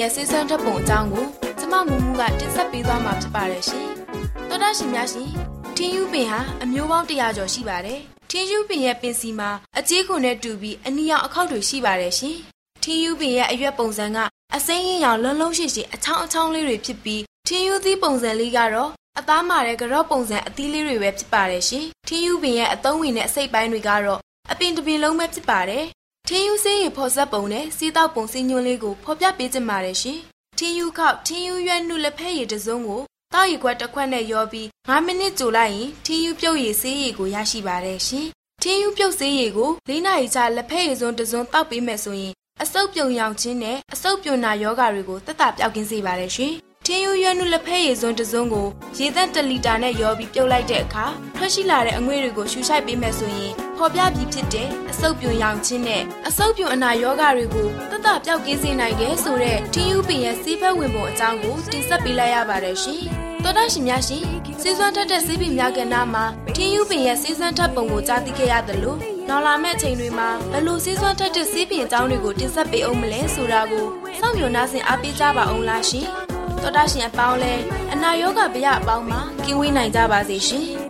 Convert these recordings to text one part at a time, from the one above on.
ရဲ့ဆေးစွမ်းဓာတ်ပုံအကြောင်းကိုကျမမူမူကတင်ဆက်ပေးသွားမှာဖြစ်ပါတယ်ရှင်။သောတာရှင်များရှင်ထင်းယူပင်ဟာအမျိုးပေါင်း100ကျော်ရှိပါတယ်။ထင်းယူပင်ရဲ့ပင်စီမှာအကြေးခွန်နဲ့တူပြီးအနီရောင်အခောက်တွေရှိပါတယ်ရှင်။ထင်းယူပင်ရဲ့အရွက်ပုံစံကအစိမ်းရင်းရောင်လုံးလုံးရှိရှိအချောင်းအချောင်းလေးတွေဖြစ်ပြီးထင်းယူသီးပုံစံလေးကတော့အသားမာတဲ့ကြော့ပုံစံအသီးလေးတွေပဲဖြစ်ပါတယ်ရှင်။ထင်းယူပင်ရဲ့အသုံးဝင်တဲ့အစိတ်ပိုင်းတွေကတော့အပင်တစ်ပင်လုံးပဲဖြစ်ပါတယ် ထင်းယူဆေးရဖော်ဆက်ပုံနဲ့စီးတောက်ပုံစီညွှန်းလေးကိုဖော်ပြပေးကြပါရရှင်။ထင်းယူခောက်ထင်းယူရွက်နှုလက်ဖက်ရည်တစ်စုံကိုတောက်ရီခွက်တစ်ခွက်နဲ့ရောပြီး9မိနစ်ကြိုလိုက်ရင်ထင်းယူပြုတ်ရည်ဆေးရည်ကိုရရှိပါတယ်ရှင်။ထင်းယူပြုတ်ဆေးရည်ကို၄နာရီကြာလက်ဖက်ရည်စုံတစ်စုံတောက်ပေးမယ်ဆိုရင်အဆုပ်ပြုံရောင်ခြင်းနဲ့အဆုပ်ပြွန်နာယောဂါတွေကိုတက်တာပြောက်ကင်းစေပါတယ်ရှင်။ ထင်းယူရွက်နှုလက်ဖက်ရည်စုံတစ်စုံကိုရေသက်1လီတာနဲ့ရောပြီးပြုတ်လိုက်တဲ့အခါထွက်ရှိလာတဲ့အငွေ့တွေကိုရှူရှိုက်ပေးမယ်ဆိုရင်ဖော်ပြပြီးဖြစ်တဲ့အဆုပ်ပြွန်ရောင်ခြင်းနဲ့အဆုပ်ပြွန်အနာယောဂတွေကိုတတပြောက်ကင်းစေနိုင်တယ်ဆိုတဲ့ TUP ရဲ့စီးဖက်ဝင်ပုံအကြောင်းကိုတင်ဆက်ပေးလိုက်ရပါတယ်ရှင်။သောတာရှင်များရှင်စီးစွမ်းထက်တဲ့စီးပင်များကဏ္ဍမှာ TUP ရဲ့စီးစွမ်းထက်ပုံကိုကြားသိခဲ့ရတယ်လို့နောက်လာမယ့်အချိန်တွေမှာဘယ်လိုစီးစွမ်းထက်တဲ့စီးပင်အကြောင်းတွေကိုတင်ဆက်ပေးအောင်မလဲဆိုတာကိုစောင့်မျှော်နှားဆင်အားပေးကြပါအောင်လားရှင်။ တော်တာရှင်အပေါင်းလဲအနာရောဂါဗျအပေါင်းမှာကင်းဝေးနိုင်ကြပါစေရှင်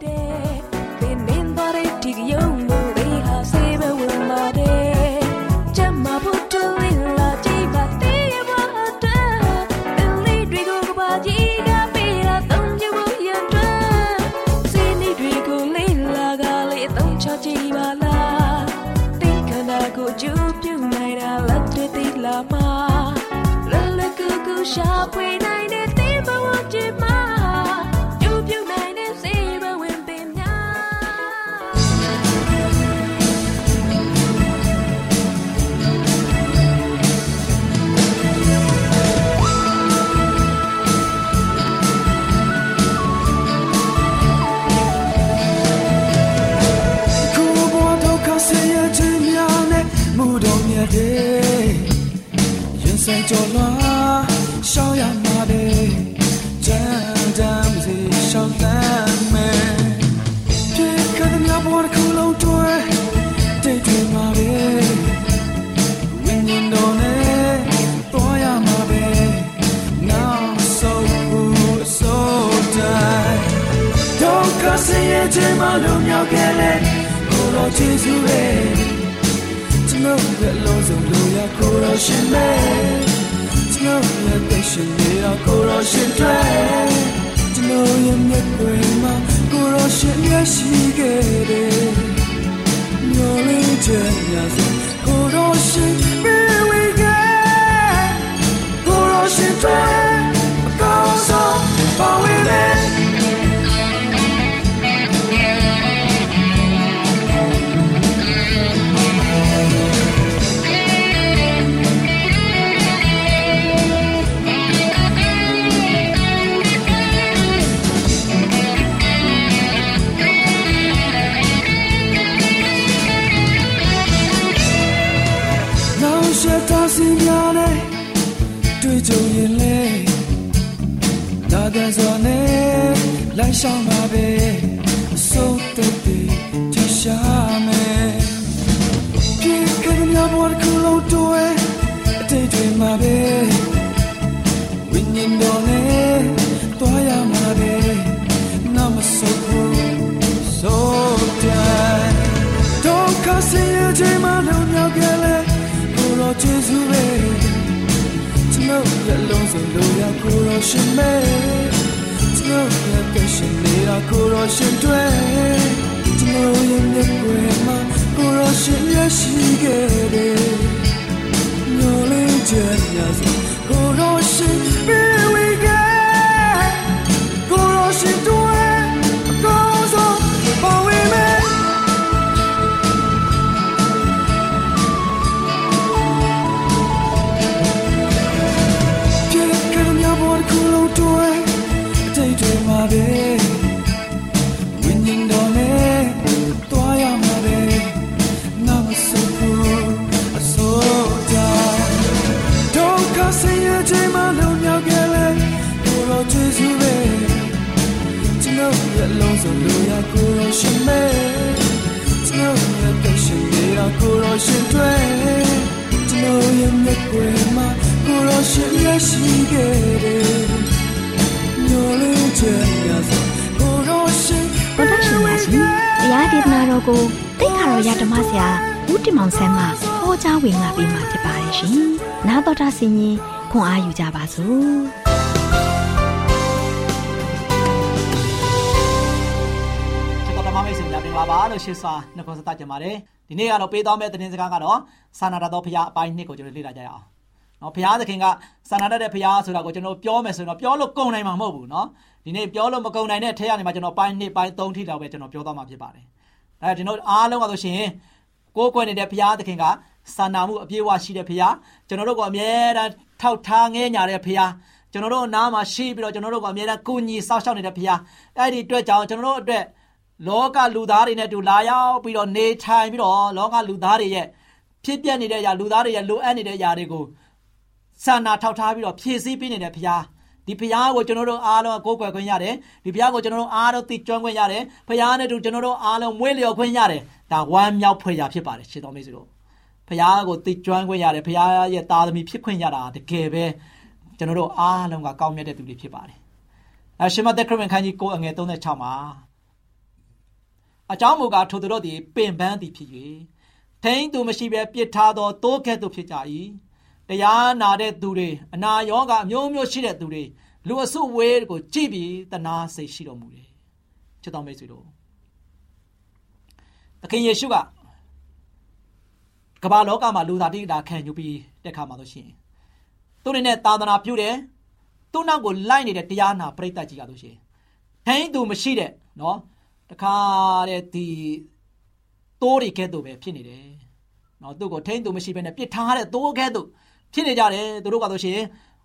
ရှာဖွေနို ကျွန်တော်ရဲ့လုံးစုံလူရကိုယ်တော်ရှင်မဲ့ကျွန်တော်ရဲ့ပရှင်တွေတော့ကိုယ်တော်ရှင်တွေကျွန်တော်ရဲ့မြတ်ွယ်မှာကိုယ်တော်ရှင်ရရှိခဲ့တယ်ညော်လေးချက်ရစကိုယ်တော်ရှင် Here we go ကိုယ်တော်ရှင်တွေ ရှောင်းပါပဲအစိုးတက်တဲ့ချရှာမယ်ပြေကတဲ့မြတ်ဘဝတစ်ခုလုံးတွဲအတိတ်တွေမှာပဲဝိညာဉ်တော်နဲ့တွားရမှာပဲနာမဆုပ်ဘူးဆိုတဲ့ဒုက္ခဆင်းရဲခြင်းမှလုံမြောက်ခဲ့လေကိုယ်တော်ယေရှုပဲကျွန်တော်ရဲ့လုံးစုံလို့ရကိုယ်တော်ရှင်မဲ ကျွန်တော်ရဲ့ကရှင်နေတာကိုယ်တော်ရှင်တွေကျွန်တော်ရဲ့မျက်ွယ်မှာကိုယ်တော်ရှင်ရရှိခဲ့တယ်ညိုလေးချက်ရစကိုယ်တော်ရှင် Here we go ကိုယ်တော်ရှင် ခွန်အားယူကြပါစို့။ကျွန်တော်ဓမ္မမိတ်ဆွေများတင်ပါပါလို့ရှေ့စွာနှုတ်ခွန်းဆက်တတ်ကြပါတယ်ဒီနေ့ကတော့ပေးတော်မဲ့သတင်းစကားကတော့စာနာတတ်သောဖခင်အပိုင်းနှစ်ကိုကျွန်တော်လေ့လာကြရအောင်နော်ဖခင်သခင်ကစာနာတတ်တဲ့ဖခင်ဆိုတာကိုကျွန်တော်ပြောမယ်ဆိုရင်တော့ပြောလို့ကုန်နိုင်မှာမဟုတ်ဘူးနော်ဒီနေ့ပြောလို့မကုန်နိုင်တဲ့ထဲကနေမှကျွန်တော်ပိုင်းနှစ်ပိုင်းသုံးထိလောက်ပဲကျွန်တော်ပြောသွားမှာဖြစ်ပါတယ်ဒါကျွန်တော်အားလုံးကဆိုရှင်ကိုယ်ကွယ်နေတဲ့ဖခင်သခင်ကစာနာမှုအပြည့်အဝရှိတဲ့ဖခင်ကျွန်တော်တို့ကအမြဲတမ်း ထောက်ထားငဲညာတဲ့ဖခင်ကျွန်တော်တို့အနားမှာရှိပြီးတော့ကျွန်တော်တို့ကအမြဲတမ်းကုညီစောင့်ရှောက်နေတဲ့ဖခင်အဲ့ဒီအတွက်ကြောင့်ကျွန်တော်တို့အတွက်လောကလူသားတွေနဲ့တူလာရောက်ပြီးတော့နေထိုင်ပြီးတော့လောကလူသားတွေရဲ့ဖြစ်ပျက်နေတဲ့အရာလူသားတွေရဲ့လိုအပ်နေတဲ့အရာတွေကိုစာနာထောက်ထားပြီးတော့ဖြည့်ဆည်းပေးနေတဲ့ဘုရားဒီဘုရားကိုကျွန်တော်တို့အားလုံးကိုးကွယ်ခွင့်ရတယ်ဒီဘုရားကိုကျွန်တော်တို့အားလုံးသိကျွမ်းခွင့်ရတယ်ဘုရားနဲ့တူကျွန်တော်တို့အားလုံးမွေးလျော်ခွင့်ရတယ်ဒါဝမ်းမြောက်ဖွယ်ရာဖြစ်ပါတယ်ရှင်တော်မိတ်ဆွေတို့ ဘုရားကိုသိကျွမ်းခွင့်ရတယ်ဘုရားရဲ့သားသမီးဖြစ်ခွင့်ရတာတကယ်ပဲကျွန်တော်တို့အားလုံးကကောင်းမြတ်တဲ့သူတွေဖြစ်ပါတယ်။အဲရှင်မသက်ခရစ်ဝင်ခန်းကြီး9အငယ်36မှာအကြောင်းမူကားထိုသူတို့သည်ပင်ပန်းသည်ဖြစ်၍ထိန်သူမရှိဘဲပြစ်ထားသောတိုးကဲ့သို့ဖြစ်ကြ၏တရားနာတဲ့သူတွေအနာရောဂါအမျိုးမျိုးရှိတဲ့သူတွေလူအစုဝေးကိုကြည့်ပြီးတနာစိတ်ရှိတော်မူတယ်ချစ်တော်မိတ်ဆွေတို့သခင်ယေရှုက ကမ္ဘာလောကမှာလူသားတိတာခံယူပြီးတက်ခါမှာလို့ရှိရင်သူတွေနဲ့သာသနာပြုတယ်သူ့နောက်ကိုလိုက်နေတဲ့တရားနာပရိသတ်ကြီးကလို့ရှိရင်ထိုင်းသူမရှိတဲ့နော်တခါတဲ့ဒီတိုးတွေကဲ့သို့ပဲဖြစ်နေတယ်နော်သူ့ကိုထိန်းသူမရှိဘဲနဲ့ပြစ်ထားတဲ့တိုးကဲ့သို့ဖြစ်နေကြတယ်သူတို့ကဆိုရှင်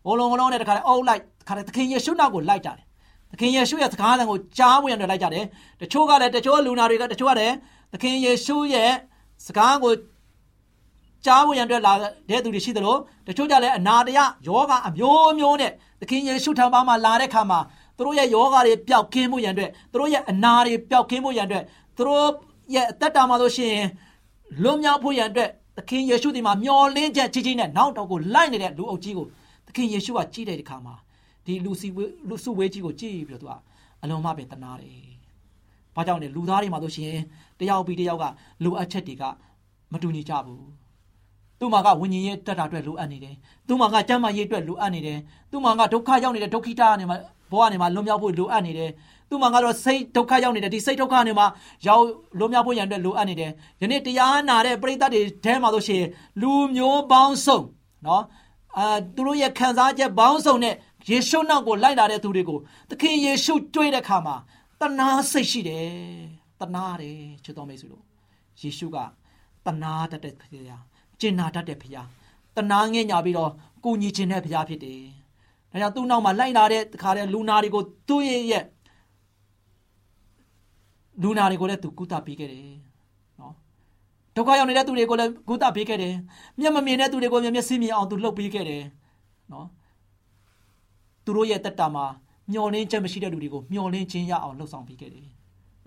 ဟိုလုံးဟိုလုံးနဲ့တခါလေအုပ်လိုက်တခါလေသခင်ယေရှုနောက်ကိုလိုက်ကြတယ်သခင်ယေရှုရဲ့စကားသံကိုကြားဝင်ရလိုက်ကြတယ်တချို့ကလည်းတချို့လူနာတွေကတချို့ကလည်းသခင်ယေရှုရဲ့စကားကို ကြားဝင်ရတဲ့လာတဲ့သူတွေရှိသလိုတချို့ကြလည်းအနာတရယောဂအမျိုးမျိုးနဲ့သခင်ယေရှုထံမှာလာတဲ့ခါမှာသူတို့ရဲ့ယောဂတွေပျောက်ကင်းမှုရန်အတွက်သူတို့ရဲ့အနာတွေပျောက်ကင်းမှုရန်အတွက်သူတို့ရဲ့အသက်တာမှာလို့ရှိရင်လွန်မြောက်ဖို့ရန်အတွက်သခင်ယေရှုဒီမှာမျော်လင့်ချက်ကြီးကြီးနဲ့နောက်တော့ကိုလိုက်နေတဲ့လူအုပ်ကြီးကိုသခင်ယေရှုကကြည့်တဲ့အခါမှာဒီလူစီလူစုဝေးကြီးကိုကြည့်ပြီးတော့သူကအလုံးမပဲတနာတယ်။ဘာကြောင့်လဲလူသားတွေမှာလို့ရှိရင်တယောက်ပြီးတယောက်ကလိုအပ်ချက်တွေကမတူညီကြဘူး။ သူ့မှာကဝิญဉ်ရဲ့တက်တာအတွက်လိုအပ်နေတယ်။သူ့မှာကကျမ်းမာရေးအတွက်လိုအပ်နေတယ်။သူ့မှာကဒုက္ခရောက်နေတဲ့ဒုက္ခိတကနေမှဘဝနေမှာလွန်မြောက်ဖို့လိုအပ်နေတယ်။သူ့မှာကတော့စိတ်ဒုက္ခရောက်နေတဲ့ဒီစိတ်ဒုက္ခနေမှာရောက်လွန်မြောက်ဖို့ရန်အတွက်လိုအပ်နေတယ်။ယနေ့တရားနာတဲ့ပရိသတ်တွေထဲမှာလို့ရှိရင်လူမျိုးပေါင်းစုံနော်အာသူတို့ရဲ့ခံစားချက်ပေါင်းစုံနဲ့ယေရှုနောက်ကိုလိုက်လာတဲ့သူတွေကိုသခင်ယေရှုတွေ့တဲ့အခါမှာတနာစိတ်ရှိတယ်တနာတယ်ချစ်တော်မိတ်ဆွေတို့ယေရှုကတနာတတ်တဲ့ဖခင် ကျင်နာတတ်တဲ့ဖခင်တနာငဲ့ညာပြီးတော့ကိုညီခြင်းတဲ့ဖခင်ဖြစ်တယ်ဒါကြောင့်သူ့နောက်မှာလိုက်လာတဲ့တခါတည်းလူနာတွေကိုသူ့ရဲ့လူနာတွေကိုလည်းသူကုသပေးခဲ့တယ်နော်ဒုက္ခရောက်နေတဲ့သူတွေကိုလည်းကုသပေးခဲ့တယ်မျက်မမြင်တဲ့သူတွေကိုမျက်စိမြင်အောင်သူလှုပ်ပေးခဲ့တယ်နော်သူတို့ရဲ့တက်တာမှာမျောလင်းချက်မရှိတဲ့လူတွေကိုမျောလင်းခြင်းရအောင်လှုပ်ဆောင်ပေးခဲ့တယ်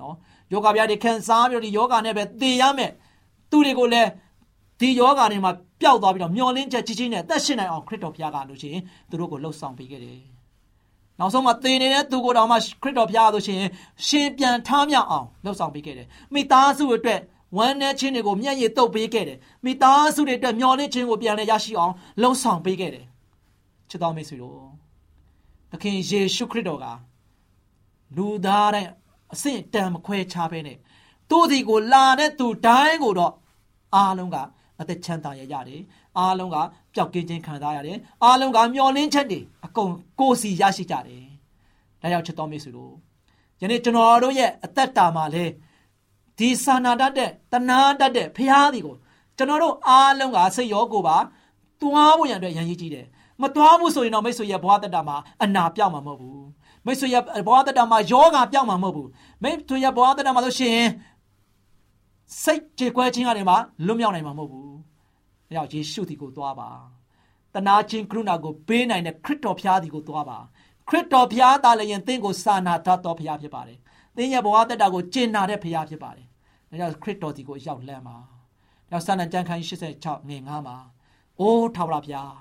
နော်ယောဂဗျာတွေခံစားပြီးတော့ဒီယောဂနဲ့ပဲတည်ရမယ်သူတွေကိုလည်း ဒီယောဂတွေမှာပျောက်သွားပြီးတော့မျောလင်းချက်ကြီးကြီးနဲ့အသက်ရှင်နိုင်အောင်ခရစ်တော်ဘုရားကလို့ရှိရင်သူတို့ကိုလှုပ်ဆောင်ပေးခဲ့တယ်နောက်ဆုံးမှာတည်နေတဲ့သူကိုတောင်မှခရစ်တော်ဘုရားဆိုရှင်ရှင်ပြန်ထားမြောက်အောင်လှုပ်ဆောင်ပေးခဲ့တယ်မိသားစုအတွက်ဝမ်းနဲ့ချင်းတွေကိုမျက်ရည်တုပ်ပေးခဲ့တယ်မိသားစုတွေအတွက်မျောလင်းခြင်းကိုပြန်လဲရရှိအောင်လှုပ်ဆောင်ပေးခဲ့တယ်ချစ်တော်မိတ်ဆွေတို့သခင်ယေရှုခရစ်တော်ကလူသားတဲ့အဆင့်တန်မခွဲခြားဘဲနဲ့သူ့ဒီကိုလာတဲ့သူတိုင်းကိုတော့အားလုံးက အသက်ချမ်းသာရရတယ်အားလုံးကပျောက်ကင်းခြင်းခံစားရတယ်အားလုံးကမျောလင်းချက်တွေအကုန်ကိုယ်စီရရှိကြတယ်ဒါကြောင့်ချစ်တော်မိတ်ဆွေတို့ယနေ့ကျွန်တော်တို့ရဲ့အသက်တာမှာလဲဒီစာနာတတ်တဲ့တနာတတ်တဲ့ဖရားဒီကိုကျွန်တော်တို့အားလုံးကစိတ်ရောကိုယ်ပါတွားဖို့ရန်အတွက်ရန်ရည်ကြီးတယ်မသွားဘူးဆိုရင်တော့မိတ်ဆွေရဲ့ဘဝတက်တာမှာအနာပြောက်မှာမဟုတ်ဘူးမိတ်ဆွေရဲ့ဘဝတက်တာမှာယောဂပြောက်မှာမဟုတ်ဘူးမိတ်ဆွေရဲ့ဘဝတက်တာမှာလို့ရှိရင် စိတ်ကြေကွဲခြင်းကနေမှလွတ်မြောက်နိုင်မှာမဟုတ်ဘူး။အဲကြောင့်ယေရှုဒီကိုသွားပါ။တနာချင်းကရုဏာကိုပေးနိုင်တဲ့ခရစ်တော်ဖျားဒီကိုသွားပါ။ခရစ်တော်ဖျားသားလည်းရင်သင်ကိုစာနာတတ်တော်ဖျားဖြစ်ပါတယ်။သင်ရဲ့ဘဝတက်တာကိုကျင့်နာတဲ့ဖျားဖြစ်ပါတယ်။အဲကြောင့်ခရစ်တော်ဒီကိုရောက်လန်းပါ။နောက်စာနံကျမ်းခန်း86ငွေ9မှာအိုးထာဝရဖျား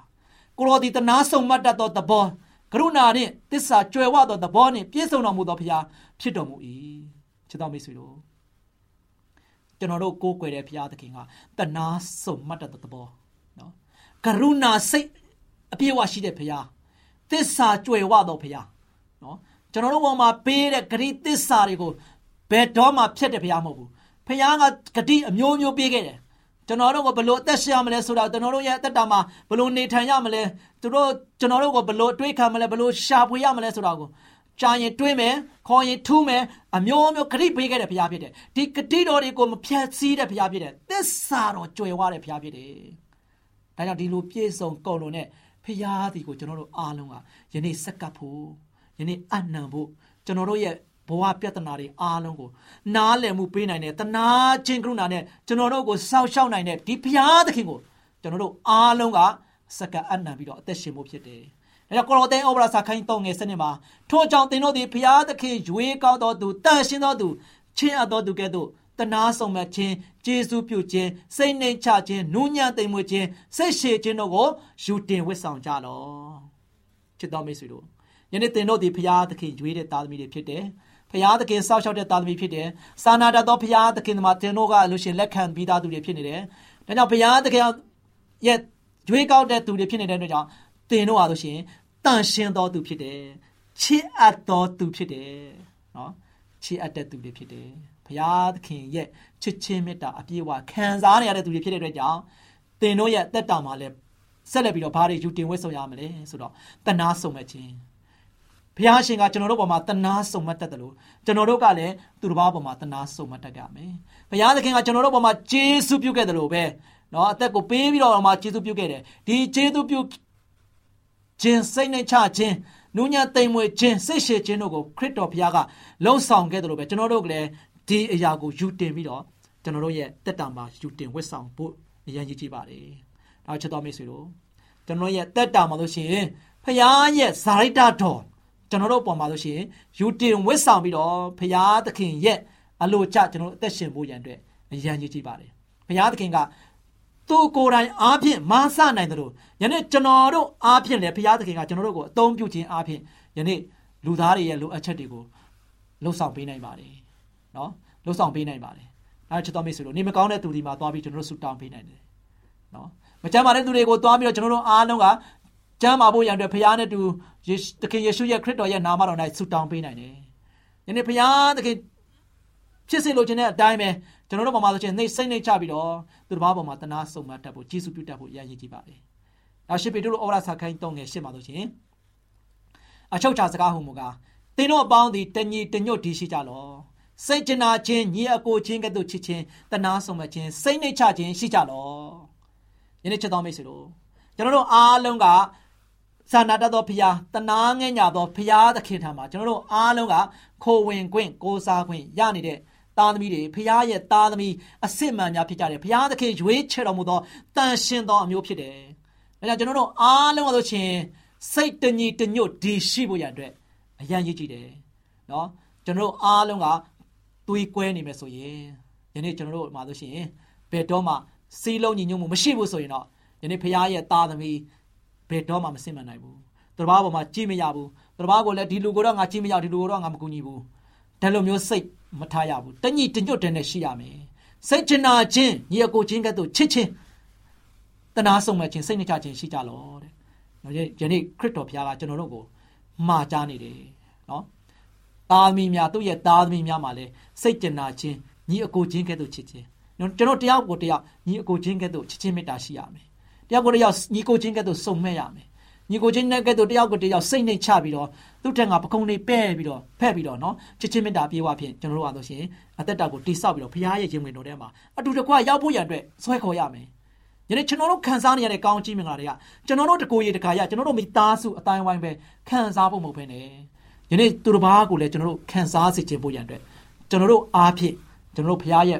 ကိုရောဒီတနာဆုံမတ်တတ်သောသဘောကရုဏာနှင့်တစ္ဆာကြွယ်ဝသောသဘောနှင့်ပြည့်စုံတော်မူသောဖျားဖြစ်တော်မူ၏ချစ်တော်မိတ်ဆွေတို့ ကျွန်တော်တို့ကိုးကွယ်တဲ့ဘုရားသခင်ကတနာစုံမှတ်တဲ့သဘောနော်ကရုဏာစိတ်အပြည့်အဝရှိတဲ့ဘုရားသစ္စာကြွယ်ဝသောဘုရားနော်ကျွန်တော်တို့ဘုံမှာပေးတဲ့ဂရိသစ္စာတွေကိုဘယ်တော့မှဖျက်တဲ့ဘုရားမဟုတ်ဘူးဘုရားကဂတိအမျိုးမျိုးပေးခဲ့တယ်ကျွန်တော်တို့ကဘလို့အသက်ရှင်ရမလဲဆိုတာကျွန်တော်တို့ရဲ့အသက်တာမှာဘလို့နေထိုင်ရမလဲသူတို့ကျွန်တော်တို့ကဘလို့တွေးခံမလဲဘလို့ရှာဖွေရမလဲဆိုတာကို ကြာရင်တွေးမယ်ခေါ်ရင်ထူးမယ်အမျိုးမျိုးဂရိပေးခဲ့တဲ့ဘုရားဖြစ်တယ်ဒီဂတိတော်တွေကိုမဖြတ်စည်းတဲ့ဘုရားဖြစ်တယ်သစ္စာတော်ကြွယ်ဝတဲ့ဘုရားဖြစ်တယ်ဒါကြောင့်ဒီလိုပြည့်စုံကုန်လုံးနဲ့ဘုရားဒီကိုကျွန်တော်တို့အားလုံးကယနေ့စက္ကပ်ဖို့ယနေ့အနံဖို့ကျွန်တော်တို့ရဲ့ဘဝပြဿနာတွေအားလုံးကိုနားလည်မှုပေးနိုင်တဲ့တနာချင်းကရုဏာနဲ့ကျွန်တော်တို့ကိုစောင့်ရှောက်နိုင်တဲ့ဒီဘုရားသခင်ကိုကျွန်တော်တို့အားလုံးကစက္ကပ်အနံပြီးတော့အသက်ရှင်ဖို့ဖြစ်တယ်။ ဒါကြောင့်ကိုရောသဲဩဝါဒစာခိုင်းတော့ငယ်စနစ်မှာထို့ကြောင့်သင်တို့သည်ဘုရားသခင်ရွေးကောက်တော်သူတန်ရှင်းတော်သူချင်းအပ်တော်သူကဲ့သို့တနာဆောင်မဲ့ခြင်းကျေးဇူးပြုခြင်းစိတ်နှိမ်ချခြင်းနူးညံ့သိမ်မွေ့ခြင်းစိတ်ရှည်ခြင်းတို့ကိုယူတင်ဝတ်ဆောင်ကြလော့ချစ်တော်မိတ်ဆွေတို့ယနေ့သင်တို့ဒီဖရာသခင်ရွေးတဲ့သားသမီးတွေဖြစ်တယ်ဖရာသခင်စောက်ရှောက်တဲ့သားသမီးဖြစ်တယ်စာနာတတ်သောဖရာသခင်မှာသင်တို့ကလို့ရှိရင်လက်ခံပြီးသားသူတွေဖြစ်နေတယ်ဒါကြောင့်ဖရာသခင်ရဲ့ရွေးကောက်တဲ့သူတွေဖြစ်နေတဲ့အတွက်ကြောင့် သင်တို့ဟာဆိုရှင်တန်ရှင်းသောသူဖြစ်တယ်ချစ်အပ်သောသူဖြစ်တယ်နော်ချစ်အပ်တဲ့သူတွေဖြစ်တယ်ဘုရားသခင်ရဲ့ချစ်ချင်းမေတ္တာအပြည့်အဝခံစားနေရတဲ့သူတွေဖြစ်တဲ့အတွက်ကြောင့်သင်တို့ရဲ့အသက်တာမှာလည်းဆက်လက်ပြီးတော့ဘာတွေယူတင်ဝတ်ဆောင်ရမလဲဆိုတော့တနာစုံမဲ့ခြင်းဘုရားရှင်ကကျွန်တော်တို့ပေါ်မှာတနာစုံမတ်တတ်တယ်လို့ကျွန်တော်တို့ကလည်းသူတစ်ပါးပေါ်မှာတနာစုံမတ်တတ်ကြမယ်။ဘုရားသခင်ကကျွန်တော်တို့ပေါ်မှာကျေးဇူးပြုခဲ့တယ်လို့ပဲ။နော်အသက်ကိုပေးပြီးတော့မှကျေးဇူးပြုခဲ့တယ်။ဒီကျေးဇူးပြု ခြင်းစိတ်နဲ့ချခြင်းနူးညံ့သိမ်မွေ့ခြင်းစိတ်ရှည်ခြင်းတို့ကိုခရစ်တော်ဘုရားကလှုံ့ဆော်ခဲ့တယ်လို့ပဲကျွန်တော်တို့ကလည်းဒီအရာကိုယူတင်ပြီးတော့ကျွန်တော်တို့ရဲ့တက်တာမှာယူတင်ဝတ်ဆောင်ဖို့အရင်ကြီးကြည့်ပါလေ။နောက်ချက်တော်မိတ်ဆွေတို့ကျွန်တော်ရဲ့တက်တာမှာလို့ရှိရင်ဖခင်ရဲ့ဇာရိတတော်ကျွန်တော်တို့ပုံမှာလို့ရှိရင်ယူတင်ဝတ်ဆောင်ပြီးတော့ဖခင်သခင်ရဲ့အလိုကျကျွန်တော်တို့အသက်ရှင်ဖို့ရန်အတွက်အရင်ကြီးကြည့်ပါလေ။ဖခင်သခင်က သူကိုယ်တိုင်အားဖြင့်မဆနိုင်တယ်လို့ယနေ့ကျွန်တော်တို့အားဖြင့်လည်းဘုရားသခင်ကကျွန်တော်တို့ကိုအသုံးပြုခြင်းအားဖြင့်ယနေ့လူသားတွေရဲ့လိုအပ်ချက်တွေကိုလှုပ်ဆောင်ပေးနိုင်ပါတယ်နော်လှုပ်ဆောင်ပေးနိုင်ပါတယ်အဲချစ်တော်မိတ်ဆွေတို့နေမကောင်းတဲ့သူတွေမှာသွားပြီးကျွန်တော်တို့ဆူတောင်းပေးနိုင်တယ်နော်မကြမ်းပါတဲ့သူတွေကိုသွားပြီးတော့ကျွန်တော်တို့အားလုံးကကျမ်းမာဖို့ရန်အတွက်ဘုရားနဲ့တူသခင်ယေရှုရဲ့ခရစ်တော်ရဲ့နာမတော်၌ဆူတောင်းပေးနိုင်တယ်ယနေ့ဘုရားသခင်ဖြစ်စေလိုချင်တဲ့အတိုင်းပဲ ကျွန်တော်တို့ပေါ်မှာဆိုရင်နှိမ့်စိတ်နှိမ့်ချပြီးတော့သူတစ်ပါးပေါ်မှာတနာဆုံမတတ်ဖို့ဂျေစုပြုတတ်ဖို့ရည်ရည်ကြည့်ပါလေ။နောက်ရှေပေတုတို့ဩဝါဒစာခိုင်းတုံးငယ်ရှင်းပါလို့ရှင်အချုပ်ချာစကားဟူမူကားသင်တို့အပေါင်းသည်တညီတညွတ်ဒီရှိကြလော။စိတ်ကျနာခြင်းညီအကိုချင်းကဲ့သို့ချစ်ခြင်းတနာဆုံမခြင်းစိတ်နှိမ့်ချခြင်းရှိကြလော။ယနေ့ချက်တော်မိတ်ဆွေတို့ကျွန်တော်တို့အားလုံးကသာနာတတ်သောဖရာတနာငဲ့ညာသောဖရာသခင်ထံမှာကျွန်တော်တို့အားလုံးကခိုဝင်ခွင့်ကိုးစားခွင့်ရနေတဲ့ သားသမီးတွေဖခင်ရဲ့သားသမီးအစစ်မှန်များဖြစ်ကြတယ်ဖခင်သခင်ရွေးချယ်တော်မူသောတန်ရှင်သောအမျိုးဖြစ်တယ်။ဒါကြောင့်ကျွန်တော်တို့အားလုံးဆိုရှင်စိတ်တညီတညွတ်ဒီရှိဖို့ရတဲ့အရန်ရည်ကြည့်တယ်။နော်ကျွန်တော်တို့အားလုံးကသွေးကွဲနေမယ်ဆိုရင်ယနေ့ကျွန်တော်တို့မှာဆိုရှင်ဘယ်တော့မှစီးလုံးညီညွတ်မှုမရှိဘူးဆိုရင်တော့ယနေ့ဖခင်ရဲ့သားသမီးဘယ်တော့မှမစင်မနိုင်ဘူး။သူတစ်ပါးပေါ်မှာကြည့်မရဘူး။သူတစ်ပါးကိုလည်းဒီလူကိုတော့ငါကြည့်မရဒီလူကိုတော့ငါမကူညီဘူး။ဒါလိုမျိုးစိတ် မထားရဘူးတညိတညွတ်တဲ့နဲ့ရှိရမယ်စိတ်ချနာခြင်းညီအကိုချင်းကဲ့သို့ချစ်ချင်းတနာဆုံးမဲ့ခြင်းစိတ်နှကြခြင်းရှိကြလောတဲ့နော်ယနေ့ခရစ်တော်ဘုရားကကျွန်တော်တို့ကိုမှာကြားနေတယ်နော်သားသမီးများသူ့ရဲ့သားသမီးများမှာလည်းစိတ်ကြနာခြင်းညီအကိုချင်းကဲ့သို့ချစ်ခြင်းနော်ကျွန်တော်တယောက်ကိုတယောက်ညီအကိုချင်းကဲ့သို့ချစ်ချင်းမေတ္တာရှိရမယ်တယောက်ကိုတယောက်ညီကိုချင်းကဲ့သို့စုံမဲ့ရမယ် ညီကိုချင်းနဲ့ကဲ့သို့တယောက်ကိုတယောက်စိတ်နှိမ်ချပြီးတော့သူ့ထက်ကပကုံးလေးပဲ့ပြီးတော့ဖက်ပြီးတော့နော်ချစ်ချင်းမေတ္တာပြေဝဖြင့်ကျွန်တော်တို့အားလို့ရှိရင်အသက်တာကိုတိဆောက်ပြီးတော့ဘုရားရဲ့ခြင်းဝင်တော်ထဲမှာအတူတကွရောက်ဖို့ရန်အတွက်ဆွဲခေါ်ရမယ်ယနေ့ကျွန်တော်တို့ခံစားနေရတဲ့ကောင်းချီးမင်္ဂလာတွေကကျွန်တော်တို့တကိုယ်ရည်တခါရကျွန်တော်တို့မိသားစုအတိုင်းဝိုင်းပဲခံစားဖို့မဟုတ်ဘဲနဲ့ယနေ့သူတစ်ပါးကိုလည်းကျွန်တော်တို့ခံစားစေခြင်းဖို့ရန်အတွက်ကျွန်တော်တို့အားဖြင့်ကျွန်တော်တို့ဘုရားရဲ့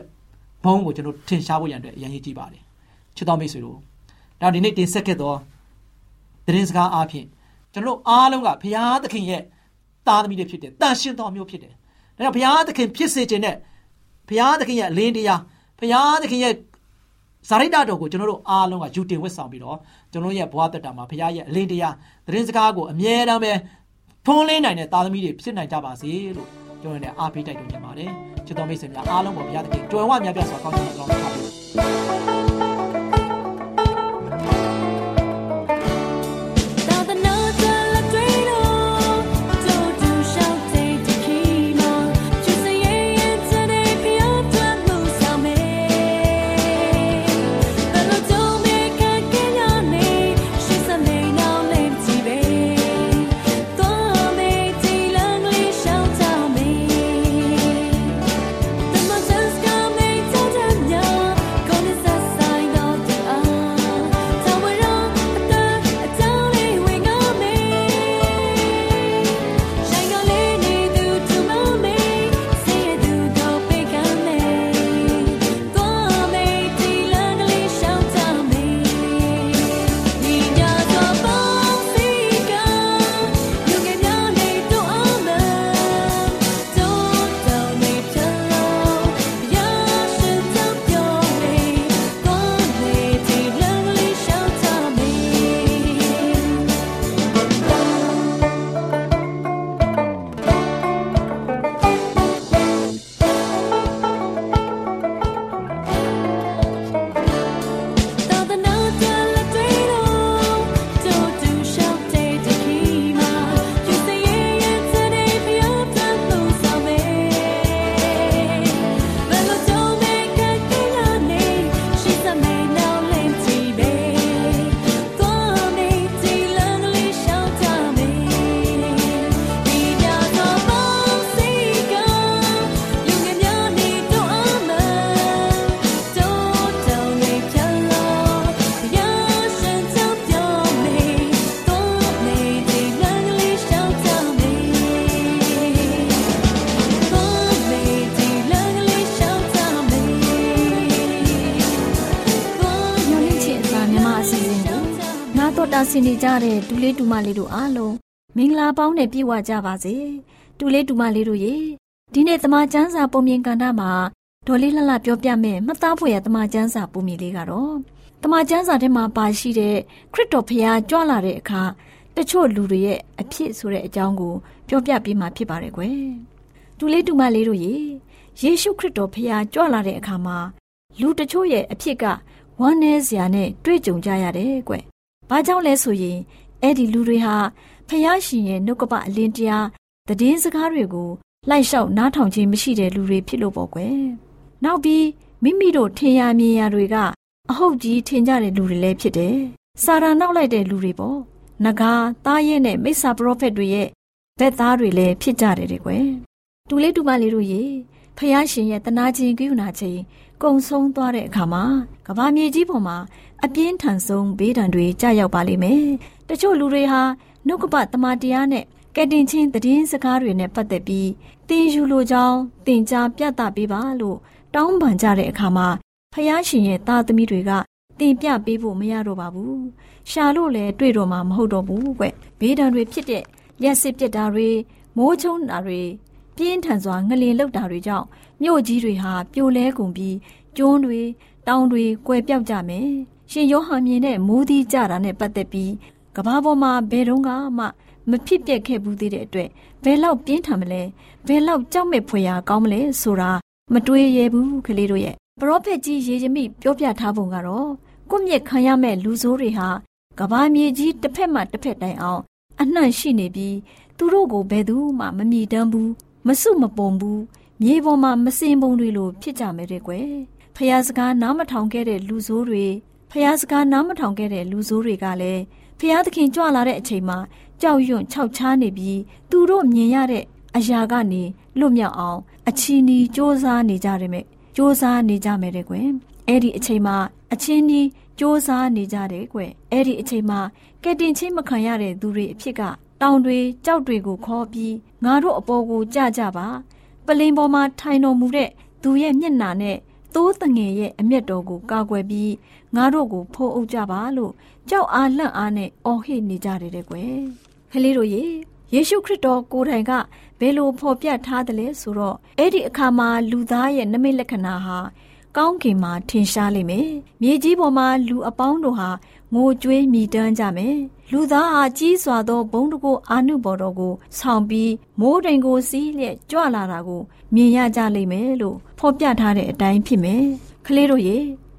ဘုန်းကိုကျွန်တော်ထင်ရှားဖို့ရန်အတွက်အရင်ကြီးကြည့်ပါတယ်ချစ်တော်မိတ်ဆွေတို့ဒါဒီနေ့တင်ဆက်ခဲ့သော သတင်းစကားအားဖြင့်ကျွန်တော်အားလုံးကဘုရားသခင်ရဲ့သားသမီးတွေဖြစ်တယ်တန်ရှင်းတော်မျိုးဖြစ်တယ်ဒါကြောင့်ဘုရားသခင်ဖြစ်စေခြင်းနဲ့ဘုရားသခင်ရဲ့အလင်းတရားဘုရားသခင်ရဲ့ဇာရိတတော်ကိုကျွန်တော်တို့အားလုံးကယူတင်ဝတ်ဆောင်ပြီးတော့ကျွန်တော်ရဲ့ဘဝတက်တာမှာဘုရားရဲ့အလင်းတရားသတင်းစကားကိုအမြဲတမ်းပဲဖုံးလင်းနိုင်တဲ့သားသမီးတွေဖြစ်နိုင်ကြပါစေလို့ကျွန်တော်လည်းအားပေးတိုက်တွန်းချင်ပါတယ်ချစ်တော်မိတ်ဆွေများအားလုံးကိုဘုရားသခင်ကြွယ်ဝမြတ်ပြတ်စွာကောင်းချီးတော်မူပါ တာဆင်နေကြတဲ့ဒူလေးဒူမလေးတို့အားလုံးမင်္ဂလာပေါင်းနဲ့ပြည့်ဝကြပါစေဒူလေးဒူမလေးတို့ရေဒီနေ့တမချန်းစာပုံမြင်ကန်တာမှာဒေါ်လေးလှလှပြောပြမယ်မှတ်သားဖွယ်ရတမချန်းစာပုံမြင်လေးကတော့တမချန်းစာထဲမှာပါရှိတဲ့ခရစ်တော်ဖျားကြွလာတဲ့အခါတချို့လူတွေရဲ့အဖြစ်ဆိုတဲ့အကြောင်းကိုပြောပြပေးမှာဖြစ်ပါတယ်ကွယ်ဒူလေးဒူမလေးတို့ရေယေရှုခရစ်တော်ဖျားကြွလာတဲ့အခါမှာလူတချို့ရဲ့အဖြစ်ကဝမ်းနည်းစရာနဲ့တွေ့ကြုံကြရတယ်ကွ။ ဘာကြောင့်လဲဆိုရင်အဲ့ဒီလူတွေဟာဖျားရှင်ရဲ့နှုတ်ကပအလင်းတရားသတင်းစကားတွေကိုလိုက်လျှောက်နားထောင်ခြင်းမရှိတဲ့လူတွေဖြစ်လို့ပေါ့ကွယ်။နောက်ပြီးမိမိတို့ထင်ရမြင်ရတွေကအဟုတ်ကြီးထင်ကြတဲ့လူတွေလည်းဖြစ်တယ်။စာရာနောက်လိုက်တဲ့လူတွေပေါ့။နဂါသားရဲနဲ့မိစ္ဆာပရောဖက်တွေရဲ့ဘက်သားတွေလည်းဖြစ်ကြတယ်တဲ့ကွယ်။တူလေးတူမလေးတို့ရေ ဖျားရှင်ရဲ့တနာခြင်းကိယူနာခြင်းကုံဆုံးသွားတဲ့အခါမှာကဘာမြေကြီးပေါ်မှာအပြင်းထန်ဆုံးဘေးဒဏ်တွေကြာရောက်ပါလိမ့်မယ်။တချို့လူတွေဟာနှုတ်ကပတမန်တရားနဲ့ကဲတင်ချင်းသတင်းစကားတွေနဲ့ပတ်သက်ပြီးတင်ယူလိုကြောင်းတင် जा ပြသပေးပါလို့တောင်းပန်ကြတဲ့အခါမှာဖယားရှင်ရဲ့သားသမီးတွေကတင်ပြပေးဖို့မရတော့ပါဘူး။ရှာလို့လည်းတွေ့တော့မှာမဟုတ်တော့ဘူးကွ။ဘေးဒဏ်တွေဖြစ်တဲ့ရက်စစ်ပြစ်တာတွေမိုးချုံတာတွေ ပြင်းထန်စွာငလင်လောက်တာတွေကြောင့်မြို့ကြီးတွေဟာပြိုလဲကုန်ပြီးကျွန်းတွေတောင်တွေကွယ်ပြောက်ကြမယ်။ရှင်ယောဟန်မြင်တဲ့မိုးသီးကြတာနဲ့ပတ်သက်ပြီးကဘာပေါ်မှာဘယ်တော့မှမဖြစ်ပျက်ခဲ့ဘူးသေးတဲ့အတွက်ဘယ်လောက်ပြင်းထန်မလဲဘယ်လောက်ကြောက်မဲ့ဖွယ်ရာကောင်းမလဲဆိုတာမတွေးရဘူးကလေးတို့ရဲ့ပရောဖက်ကြီးယေရမိပြောပြထားပုံကတော့ကိုမြင့်ခံရမဲ့လူဆိုးတွေဟာကဘာမြေကြီးတစ်ဖက်မှတစ်ဖက်တိုင်အောင် အနှံ့ရှိနေပြီးသူတို့ကိုဘယ်သူမှမမြည်တမ်းဘူး မစုမပုံဘူးမြေပေါ်မှာမစင်ပုံတွေလိုဖြစ်ကြမယ်တဲ့ကွယ်ဖះစကားနားမထောင်ခဲ့တဲ့လူဆိုးတွေဖះစကားနားမထောင်ခဲ့တဲ့လူဆိုးတွေကလည်းဖះသခင်ကြွလာတဲ့အချိန်မှာကြောက်ရွံ့ခြောက်ခြားနေပြီးသူတို့မြင်ရတဲ့အရာကနေလွတ်မြောက်အောင် အချီနီစ조사နေကြတယ်မဲ့စ조사နေကြမယ်တဲ့ကွယ်အဲ့ဒီအချိန်မှာအချင်းနီစ조사နေကြတယ်ကွယ်အဲ့ဒီအချိန်မှာကဲတင်ချင်းမခံရတဲ့သူတွေအဖြစ်က တောင်တွေကြောက်တွေကိုခေါ်ပြီးငါတို့အပေါ်ကိုကြကြပါပလင်ပေါ်မှာထိုင်တော်မူတဲ့သူရဲ့မျက်နှာနဲ့သိုးတငယ်ရဲ့အမျက်တော်ကိုကာကွယ်ပြီးငါတို့ကိုဖိုးအုပ်ကြပါလို့ကြောက်အားလန့်အားနဲ့အော်ဟစ်နေကြတယ်တဲ့ကွယ်ကလေးတို့ရေယေရှုခရစ်တော်ကိုယ်တိုင်ကဘယ်လိုဖော်ပြထားသလဲဆိုတော့အဲ့ဒီအခါမှာလူသားရဲ့နမိတ်လက္ခဏာဟာကောင်းကင်မှာထင်ရှားလိမ့်မယ်။မြေကြီးပေါ်မှာလူအပေါင်းတို့ဟာငိုကြွေးမြည်တမ်းကြမယ်။ လူသားဟာကြီးစွာသောဘုံတကိုအာနုဘော်တော်ကိုဆောင်ပြီးမိုးတိမ်ကိုစီးလျက်ကြွလာတာကိုမြင်ရကြလိမ့်မယ်လို့ဖော်ပြထားတဲ့အတိုင်းဖြစ်မယ်။ကလေးတို့ရေ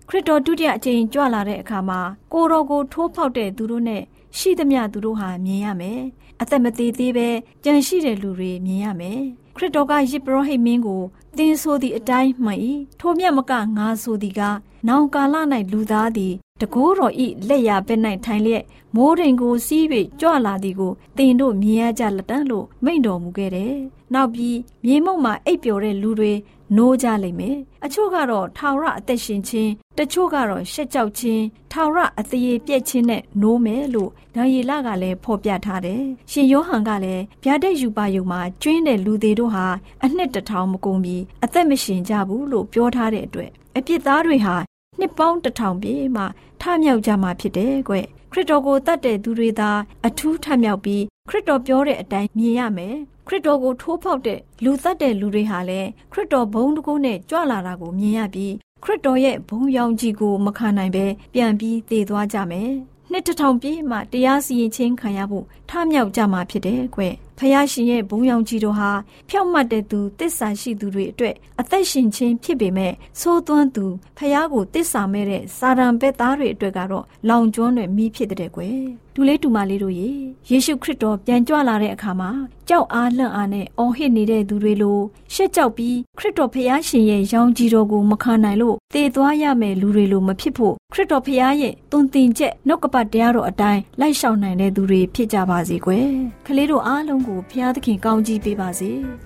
ခရစ်တော်ဒုတိယအကြိမ်ကြွလာတဲ့အခါမှာကိုတော်ကိုထိုးဖောက်တဲ့သူတို့နဲ့ရှိသမျှသူတို့ဟာမြင်ရမယ်။အသက်မသေးသေးပဲကြံရှိတဲ့လူတွေမြင်ရမယ်။ခရစ်တော်ကယစ်ပရောဟိတ်မင်းကို တင်းဆိုသည့်အတိုင်းမှန်၏ထိုမြတ်မကငါဆိုသည်ကနောင်ကာလ၌လူသားသည်တကိုးတော်ဤလက်ရပဲ၌ထိုင်လျက်မိုးတိမ်ကိုစီး၍ကြွလာသည်ကိုတင်တို့မြင်ရကြလက်တန်းလို့မိန့်တော်မူခဲ့တယ်။နောက်ပြီးမြေမုံမှာအိပ်ပျော်တဲ့လူတွေ နိုးကြလိမ့်မယ်။အချို့ကတော့ထာဝရအသက်ရှင်ခြင်းတချို့ကတော့ရှက်ကြောက်ခြင်းထာဝရအသေးပြက်ခြင်းနဲ့နိုးမယ်လို့ဒါယေလကလည်းဖော်ပြထားတယ်။ရှင်ယောဟန်ကလည်းဗျာဒက်ယူပါယုံမှာကျွင်းတဲ့လူသေးတို့ဟာအနှစ်တထောင်မကုန်ပြီးအသက်မရှင်ကြဘူးလို့ပြောထားတဲ့အတွက်အပြစ်သားတွေဟာနှစ်ပေါင်းတထောင်ပြည့်မှထမြောက်ကြမှာဖြစ်တယ်ကွခရစ်တော်ကိုတတ်တဲ့သူတွေသာအထူးထမြောက်ပြီးခရစ်တော်ပြောတဲ့အတိုင်းမြင်ရမယ် ခရစ်တော်ကိုထိုးဖောက်တဲ့လူသတ်တဲ့လူတွေဟာလည်းခရစ်တော်ဘုံတကူနဲ့ကြွလာတာကိုမြင်ရပြီးခရစ်တော်ရဲ့ဘုံရောင်ကြီးကိုမခံနိုင်ပဲပြန်ပြီးသေသွားကြမယ်နှစ်တထောင်ပြည့်မှတရားစီရင်ခြင်းခံရဖို့ထမြောက်ကြမှာဖြစ်တယ်ကွဖယားရှင်ရဲ့ဘုံရောင်ကြီးတို့ဟာဖြောက်မှတ်တဲ့သူတစ္ဆာရှိသူတွေအတွက်အသက်ရှင်ခြင်းဖြစ်ပေမဲ့သိုးသွန်းသူဖယားကိုတစ္ဆာမဲ့တဲ့စာရန်ဘက်သားတွေအတွက်ကတော့လောင်ကျွမ်းတဲ့မိဖြစ်တဲ့ကွယ် ဒူလေးတူမလေးတို့ရေယေရှုခရစ်တော်ပြန်ကြွလာတဲ့အခါမှာကြောက်အားလန့်အားနဲ့အော်ဟစ်နေတဲ့သူတွေလိုရှက်ကြောက်ပြီးခရစ်တော်ဖယားရှင်ရဲ့ရောင်ကြီးတော်ကိုမခံနိုင်လို့တည်သွားရမယ်လူတွေလိုမဖြစ်ဖို့ခရစ်တော်ဖယားရဲ့တုန်တင်ချက်နှုတ်ကပတ်တရားတော်အတိုင်းလိုက်ရှောင်နိုင်တဲ့သူတွေဖြစ်ကြပါစေကွယ်ခလေးတို့အားလုံးကိုဖျားသခင်ကောင်းကြီးပေးပါစေ။